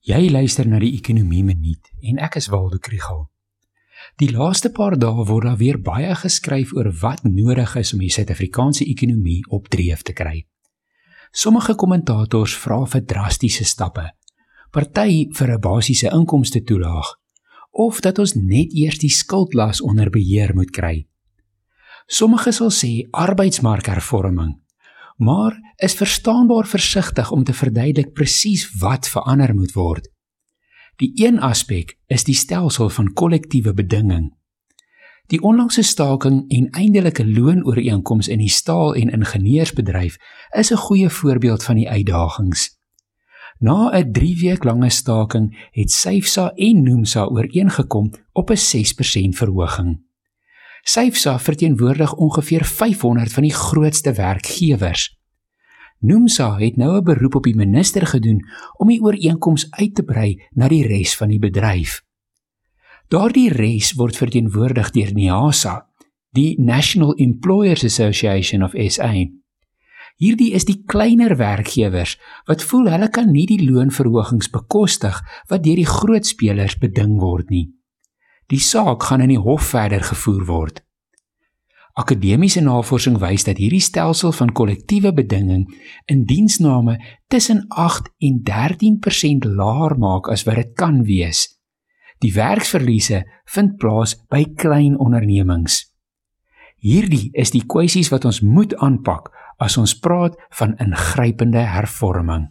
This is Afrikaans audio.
Jy luister na die Ekonomie Minuut en ek is Waldo Krügel. Die laaste paar dae word daar weer baie geskryf oor wat nodig is om die Suid-Afrikaanse ekonomie op dreef te kry. Sommige kommentators vra vir drastiese stappe, party vir 'n basiese inkomste toelaag of dat ons net eers die skuldlas onder beheer moet kry. Sommige sal sê arbeidsmarkhervorming maar is verstaanbaar versigtig om te verduidelik presies wat verander moet word. Die een aspek is die stelsel van kollektiewe bedinging. Die onlangse staking en eindelike loonooreenkoms in die staal- en ingenieursbedryf is 'n goeie voorbeeld van die uitdagings. Na 'n 3 week lange staking het SAFSA en NUMSA ooreengekom op 'n 6% verhoging. SAFSA verteenwoordig ongeveer 500 van die grootste werkgewers. Nomsa het nou 'n beroep op die minister gedoen om die ooreenkoms uit te brei na die res van die bedryf. Daardie res word verteenwoordig deur NIASA, die National Employers Association of SA. Hierdie is die kleiner werkgewers wat voel hulle kan nie die loonverhogings bekostig wat deur die groot spelers beding word nie. Die saak gaan in die hof verder gevoer word. Akademiese navorsing wys dat hierdie stelsel van kollektiewe bedinging in diensname tussen 8 en 13% laer maak as wat dit kan wees. Die werksverliese vind plaas by klein ondernemings. Hierdie is die kwessies wat ons moet aanpak as ons praat van ingrypende hervorming.